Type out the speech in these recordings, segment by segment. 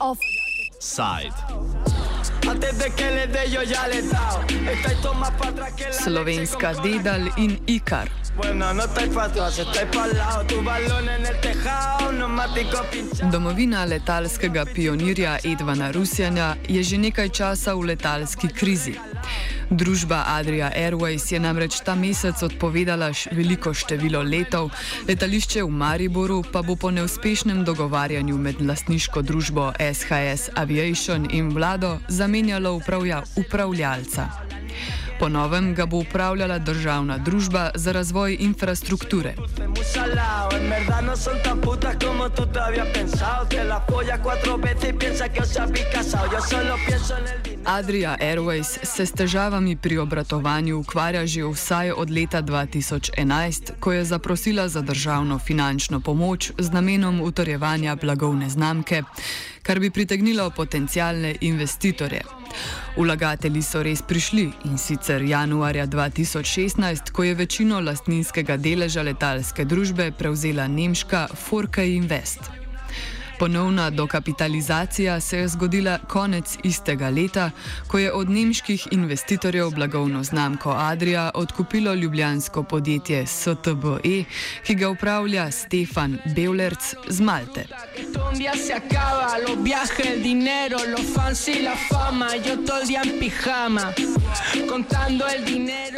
Offside. Slovenska dedal in ikar. Domovina letalskega pionirja Edvana Rusjanja je že nekaj časa v letalski krizi. Družba Adria Airways je namreč ta mesec odpovedala veliko število letov, letališče v Mariboru pa bo po neuspešnem dogovarjanju med lastniško družbo SHS Aviation in vlado zamenjalo upravlja, upravljalca. Po novem ga bo upravljala državna družba za razvoj infrastrukture. Adria Airways se s težavami pri obratovanju ukvarja že vsaj od leta 2011, ko je zaprosila za državno finančno pomoč z namenom utrjevanja blagovne znamke, kar bi pritegnilo potencijalne investitorje. Vlagatelji so res prišli in sicer januarja 2016, ko je večino lastninskega deleža letalske družbe prevzela nemška Forke Invest. Ponovna dokapitalizacija se je zgodila konec istega leta, ko je od nemških investitorjev blagovno znamko Adria odkupilo ljubljansko podjetje STBE, ki ga upravlja Stefan Beulerc z Malte.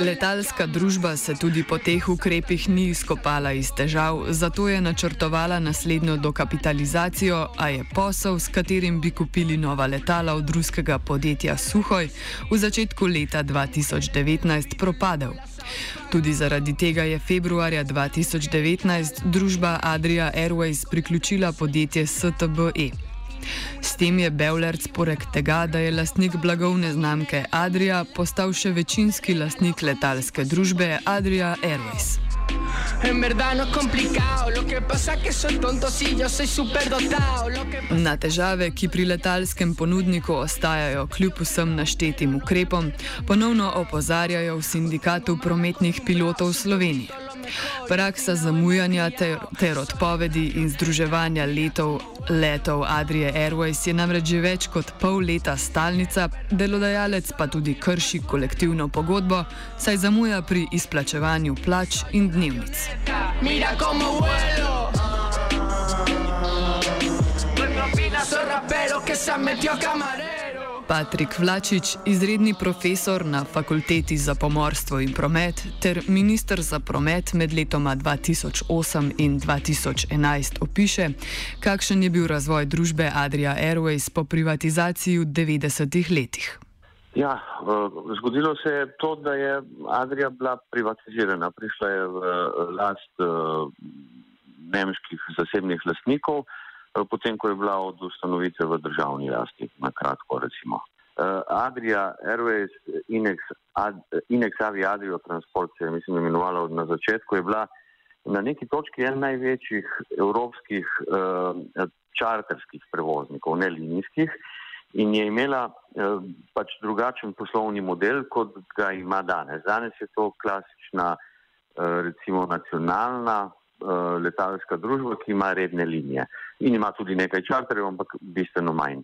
Letalska družba se tudi po teh ukrepih ni izkopala iz težav, zato je načrtovala naslednjo dokapitalizacijo a je posel, s katerim bi kupili nova letala od ruskega podjetja Suhoj, v začetku leta 2019 propadel. Tudi zaradi tega je februarja 2019 družba Adria Airways priključila podjetje STBE. S tem je Beulerc, poleg tega, da je lastnik blagovne znamke Adria, postal še večinski lastnik letalske družbe Adria Airways. No. Na težave, ki pri letalskem ponudniku ostajajo kljub vsem naštetim ukrepom, ponovno opozarjajo v sindikatu prometnih pilotov Slovenije. Praksa zamujanja ter, ter odpovedi in združevanja letov, letov Adrije Airways je namreč že več kot pol leta stalnica, delodajalec pa tudi krši kolektivno pogodbo, saj zamuja pri izplačevanju plač in dnevnic. Mira, Patrik Vlačič, izredni profesor na Fakulteti za pomorstvo in promet ter ministr za promet med letoma 2008 in 2011, opiše, kakšen je bil razvoj družbe Adria Airways po privatizaciji v 90-ih letih. Ja, zgodilo se je to, da je Adria bila privatizirana. Prišla je v last nemških zasebnih lastnikov. Eh, potem ko je bila od ustanovitve v državni lasti, na kratko recimo. Uh, Adria Airways, Inex, Ad, Inex Avia Adrio Transport se je mislim imenovala na začetku, je bila na neki točki en največjih evropskih uh, čarterskih prevoznikov, ne linijskih, in je imela uh, pač drugačen poslovni model, kot ga ima danes. Danes je to klasična, uh, recimo nacionalna letalska družba, ki ima redne linije in ima tudi nekaj čarterjev, ampak bistveno manj.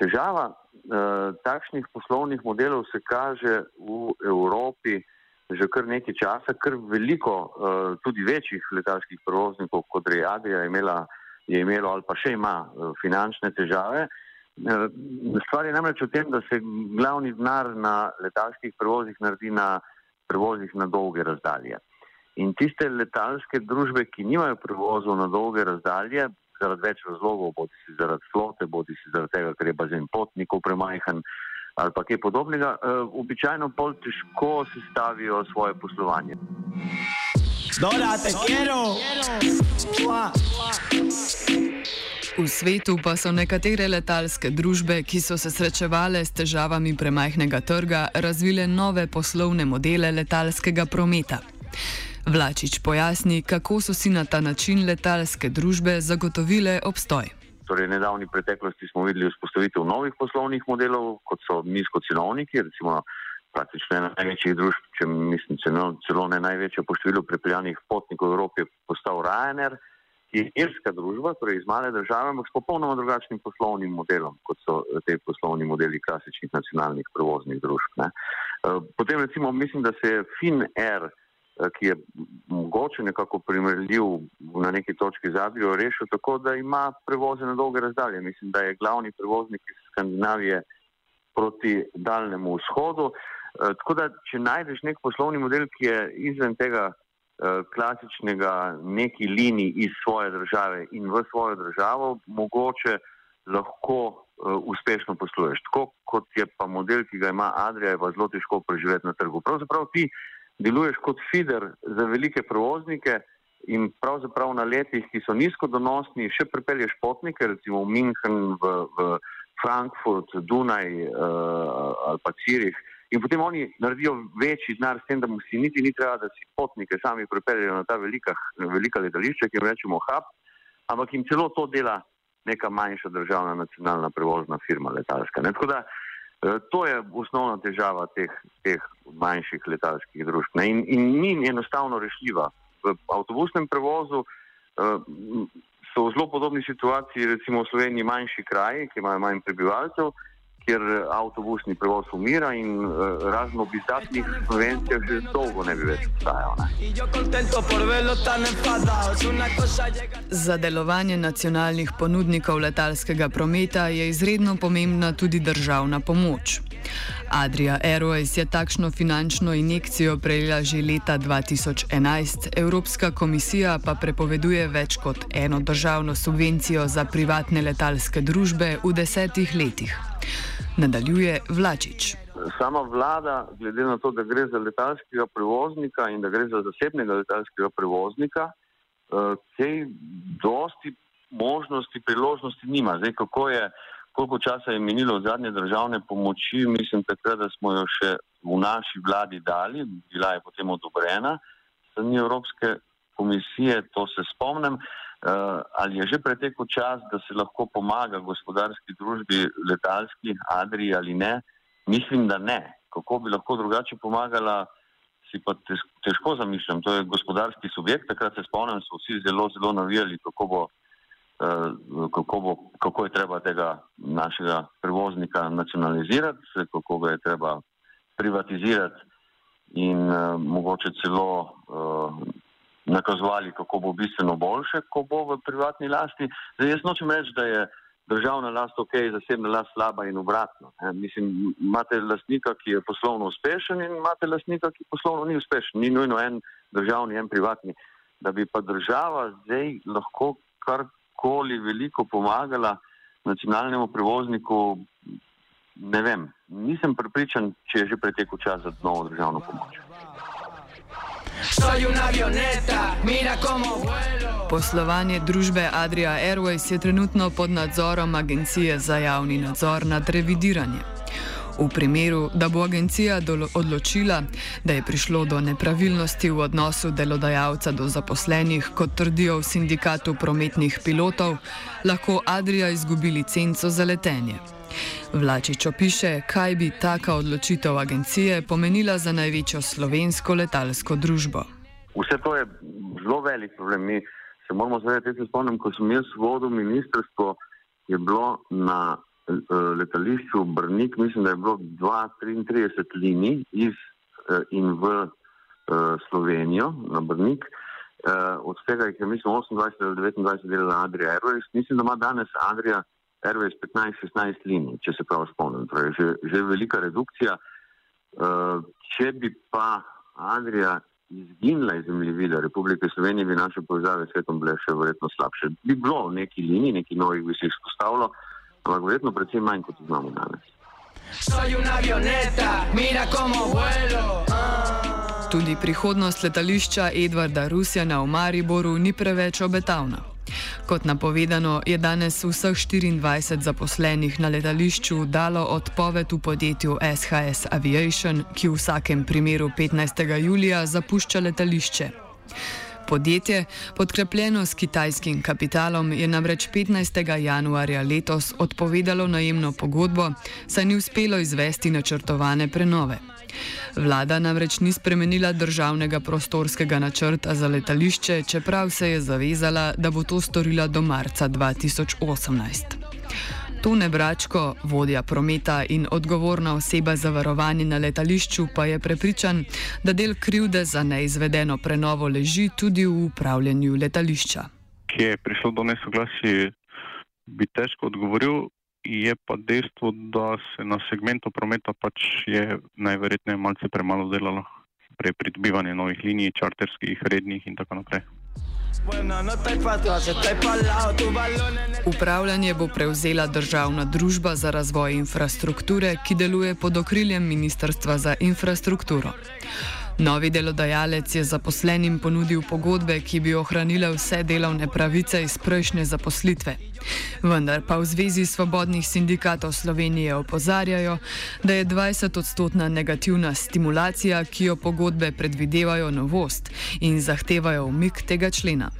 Težava uh, takšnih poslovnih modelov se kaže v Evropi že kar nekaj časa, ker veliko uh, tudi večjih letalskih prevoznikov, kot je Adria, imela, je imelo ali pa še ima uh, finančne težave. Uh, stvar je namreč v tem, da se glavni denar na letalskih prevozih naredi na prevozih na dolge razdalje. In tiste letalske družbe, ki nimajo prevozov na dolge razdalje, zaradi več razlogov, bodi si zaradi flote, bodi si zaradi tega, ker je bazen potnikov premajhen ali pa kaj podobnega, uh, običajno bolj težko sestavijo svoje poslovanje. Dora, te quiero! V svetu pa so nekatere letalske družbe, ki so se srečevale s težavami premajhnega trga, razvile nove poslovne modele letalskega prometa. Vlačič pojasni, kako so si na ta način letalske družbe zagotovile obstoj. Torej, v nedavni preteklosti smo videli vzpostavitev novih poslovnih modelov, kot so nizkocenovniki, recimo praktično ena največjih družb, če mislim, celo, celo ne največja po številu pripeljanih potnikov v Evropi, postal Ryanair, ki je irska družba, torej iz male države, ampak s popolnoma drugačnim poslovnim modelom, kot so te poslovni modeli klasičnih nacionalnih prevoznih družb. Ne. Eh, potem recimo mislim, da se je Finnair, eh, ki je mogoče nekako primerljiv na neki točki z Adrijo, rešil tako, da ima prevoze na dolge razdalje. Mislim, da je glavni prevoznik iz Skandinavije proti daljnemu vzhodu. Eh, tako da, če najdeš nek poslovni model, ki je izven tega eh, klasičnega neki liniji iz svoje države in v svojo državo, mogoče lahko eh, uspešno posluješ. Tako kot je pa model, ki ga ima Adrija, je pa zelo težko preživeti na trgu. Pravzaprav ti deluješ kot feeder za velike prevoznike in pravzaprav na letih, ki so nizkodonosni, še pripelješ potnike, recimo v München, v, v Frankfurt, Dunaj uh, ali pa Cirih. In potem oni naredijo večji denar s tem, da mu si niti ni treba, da si potnike sami pripeljejo na ta velika, velika letališča, ki jim rečemo hub, ampak jim celo to dela neka manjša državna nacionalna prevozna firma letalska. Ne? Tako da uh, to je osnovna težava teh, teh manjših letalskih družb. In, in ni enostavno rešljiva. V avtobusnem prevozu uh, so v zelo podobni situaciji, recimo v Sloveniji, manjši kraji, ki imajo manj prebivalcev, kjer avtobusni prevoz umira in uh, razno bizarnih slovencev že dolgo ne bi več obstajal. Za delovanje nacionalnih ponudnikov letalskega prometa je izredno pomembna tudi državna pomoč. Adria Airways je takšno finančno injekcijo prejela že leta 2011, Evropska komisija pa prepoveduje več kot eno državno subvencijo za privatne letalske družbe v desetih letih. Nadaljuje Vlačič. Sama vlada, glede na to, da gre za letalskega prevoznika in da gre za zasebnega letalskega prevoznika, tej eh, dosti možnosti, priložnosti nima. Zdaj, kako je koliko časa je minilo od zadnje državne pomoči, mislim takrat, da smo jo še v naši vladi dali, bila je potem odobrena strani Evropske komisije, to se spomnim. Uh, ali je že pretekel čas, da se lahko pomaga gospodarski družbi, letalski, Adriji ali ne? Mislim, da ne. Kako bi lahko drugače pomagala, si pa težko zamišljam. To je gospodarski subjekt, takrat se spomnim, so vsi zelo, zelo navijali, kako bo Eh, kako, bo, kako je treba tega našega prevoznika nacionalizirati, kako ga je treba privatizirati in uh, mogoče celo uh, nakazovali, kako bo bistveno boljše, ko bo v privatni lasti. Zdaj, jaz nočem reči, da je državna last ok, zasebna last slaba in obratno. Ne. Mislim, imate lastnika, ki je poslovno uspešen in imate lastnika, ki poslovno ni uspešen. Ni nujno en državni, en privatni. Da bi pa država zdaj lahko kar koli veliko pomagala nacionalnemu prevozniku, ne vem. Nisem pripričan, če je že pretekel čas za novo državno pomoč. Poslovanje družbe Adria Airways je trenutno pod nadzorom Agencije za javni nadzor nad revidiranjem. V primeru, da bo agencija odločila, da je prišlo do nepravilnosti v odnosu delodajalca do zaposlenih, kot trdijo v sindikatu prometnih pilotov, lahko Adrija izgubi licenco za letenje. Vlačič opiše, kaj bi taka odločitev agencije pomenila za največjo slovensko letalsko družbo. Vse to je zelo velik problem. Mi se moramo zavedati, da se spomnim, ko sem jaz vodil ministrstvo, je bilo na Eh, letališču Brnik, mislim, da je bilo 2-33 linij iz eh, in v eh, Slovenijo na Brnik. Od tega je, mislim, 28 ali 29 delala Adria Airways. Mislim, da ima danes Adria Airways 15-16 linij, če se prav spomnim. Torej, že, že velika redukcija. Če bi pa Adria izginila iz zemljevida Republike Slovenije, bi naše povezave s svetom bile še verjetno slabše. Bi bilo neki linij, neki novih bi se izpostavilo ampak verjetno predvsem manj kot znamo danes. Tudi prihodnost letališča Edvarda Rusjana v Mariboru ni preveč obetavna. Kot napovedano, je danes vseh 24 zaposlenih na letališču dalo odpoved v podjetju SHS Aviation, ki v vsakem primeru 15. julija zapušča letališče. Podjetje, podkrepljeno s kitajskim kapitalom, je namreč 15. januarja letos odpovedalo najemno pogodbo, saj ni uspelo izvesti načrtovane prenove. Vlada namreč ni spremenila državnega prostorskega načrta za letališče, čeprav se je zavezala, da bo to storila do marca 2018. Tone Bračko, vodja prometa in odgovorna oseba za varovanje na letališču, pa je prepričan, da del krivde za neizvedeno prenovo leži tudi v upravljanju letališča. Kje je prišlo do nesoglasja, bi težko odgovoril. Je pa dejstvo, da se na segmentu prometa pač je najverjetneje malce premalo delalo, prej pridobivanje novih linij, čarterskih, rednih in tako naprej. Upravljanje bo prevzela državna družba za razvoj infrastrukture, ki deluje pod okriljem Ministrstva za infrastrukturo. Novi delodajalec je zaposlenim ponudil pogodbe, ki bi ohranile vse delovne pravice iz prejšnje zaposlitve. Vendar pa v Zvezi svobodnih sindikatov Slovenije opozarjajo, da je 20-odstotna negativna stimulacija, ki jo pogodbe predvidevajo novost in zahtevajo umik tega člena.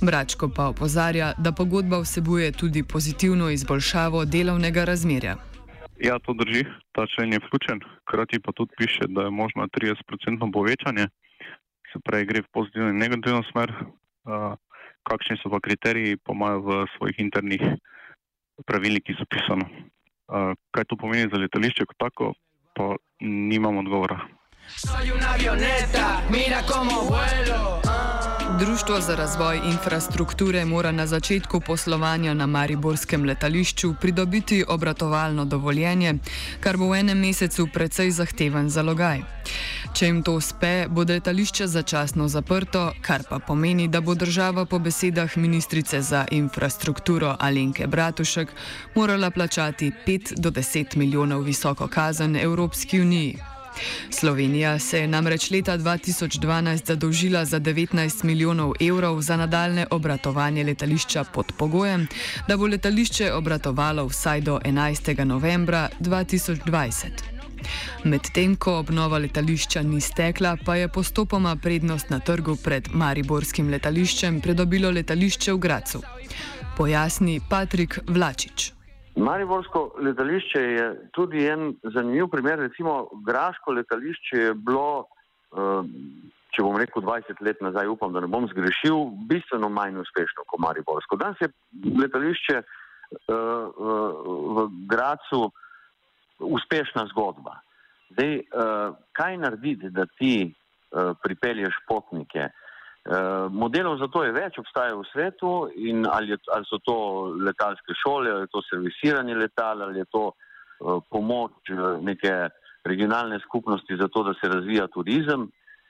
Bračko pa opozarja, da pogodba vsebuje tudi pozitivno izboljšavo delovnega razmerja. Ja, to drži, ta člen je vključen, hkrati pa tudi piše, da je možno 30% povečanje, se pravi, gre v pozitivno in negativno smer. Uh, kakšni so pa kriteriji, pa imajo v svojih internih pravilnikih zapisano. Uh, kaj to pomeni za letališče kot tako, pa nimam odgovora. Soy una avioneta, mira como vuelo. Društvo za razvoj infrastrukture mora na začetku poslovanja na Mariborskem letališču pridobiti obratovalno dovoljenje, kar bo v enem mesecu precej zahteven zalogaj. Če jim to uspe, bo letališče začasno zaprto, kar pa pomeni, da bo država po besedah ministrice za infrastrukturo Alenke Bratušek morala plačati 5 do 10 milijonov visoko kazen Evropski uniji. Slovenija se je namreč leta 2012 zadolžila za 19 milijonov evrov za nadaljne obratovanje letališča pod pogojem, da bo letališče obratovalo vsaj do 11. novembra 2020. Medtem ko obnova letališča ni stekla, pa je postopoma prednost na trgu pred Mariborskim letališčem pridobilo letališče v Gracu. Pojasni Patrik Vlačič. Mariborsko letališče je tudi en zanimiv primer. Recimo, Graško letališče je bilo, eh, če bom rekel, 20 let nazaj, upam, da ne bom zgrešil, bistveno manj uspešno kot Mariborsko. Danes je letališče eh, v Gracu uspešna zgodba. Zdaj, eh, kaj narediti, da ti pripelješ potnike? Eh, modelov za to je več, obstajajo v svetu in ali, je, ali so to letalske šole, ali je to servisiranje letal, ali je to uh, pomoč uh, neke regionalne skupnosti za to, da se razvija turizem.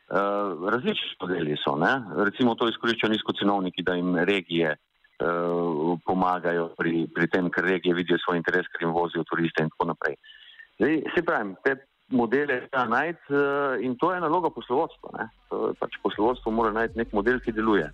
Uh, različni modeli so, ne? recimo to izkoriščajo nizkocenovniki, da jim regije uh, pomagajo pri, pri tem, ker regije vidijo svoj interes, ker jim vozijo turiste in tako naprej. Zdaj, se pravim, te modele treba najti uh, in to je naloga poslovodstva. Pač poslovodstvo mora najti nek model, ki deluje.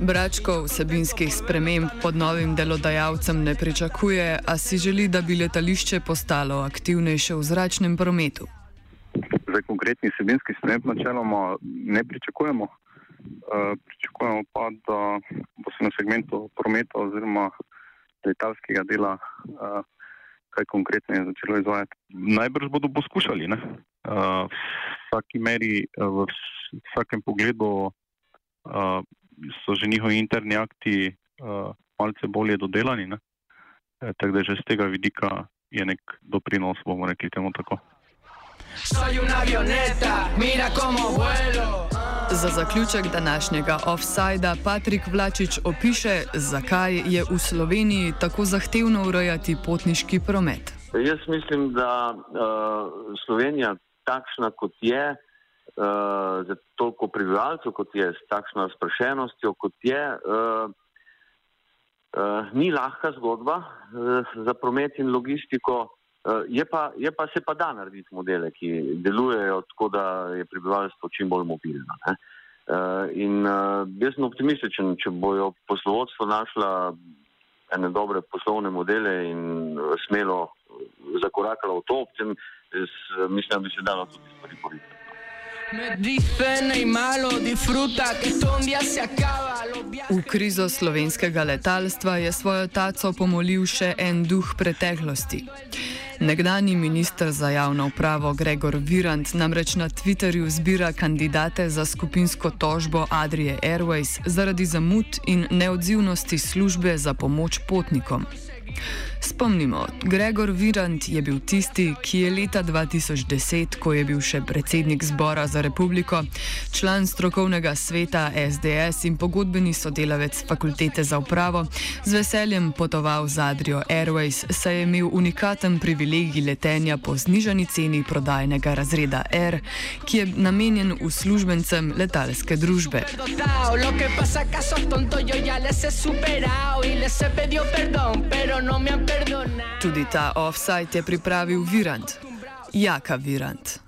Bračko vsebinskih sprememb pod novim delodajalcem ne pričakuje, a si želi, da bi letališče postalo aktivnejše v zračnem prometu. Zdaj, konkretni vsebinski sprememb načeloma ne pričakujemo. Uh, pričakujemo pa, da bo se na segmentu prometa oziroma letalskega dela, uh, kaj konkretno je začelo izvajati. Najbrž bodo poskušali. Uh, v vsaki meri, uh, v vsakem pogledu uh, so že njihovi interni akti uh, malce bolje dodelani. E, tako da že z tega vidika je nek doprinos, bomo rekli temu tako. Soy una avioneta, mira como vuelo. Za zaključek današnjega offsajda Patrik Vlačič opiše, zakaj je v Sloveniji tako zahtevno urejati potniški promet. Jaz mislim, da uh, Slovenija takšna kot je, uh, za toliko prebivalcev kot je, s takšno razprašenostjo kot je, uh, uh, ni lahka zgodba uh, za promet in logistiko. Uh, je, pa, je pa se pa da narediti modele, ki delujejo tako, da je prebivalstvo čim bolj mobilno. Uh, in uh, jaz sem optimističen, če bojo poslovodstvo našla ene dobre poslovne modele in smelo zakorakala v to, potem mislim, da bi se dalo tudi stvari porisati. V krizo slovenskega letalstva je svojo taco pomolil še en duh preteklosti. Nekdani ministr za javno upravo Gregor Virant namreč na Twitterju zbira kandidate za skupinsko tožbo Adrije Airways zaradi zamud in neodzivnosti službe za pomoč potnikom. Spomnimo, Gregor Virant je bil tisti, ki je leta 2010, ko je bil še predsednik zbora za republiko, član strokovnega sveta SDS in pogodbeni sodelavec fakultete za upravo, z veseljem potoval z Adrio Airways, saj je imel unikaten privilegij letenja po znižani ceni prodajnega razreda R, ki je namenjen uslužbencem letalske družbe. No Tudi ta offside je pripravil Virant, Jaka Virant.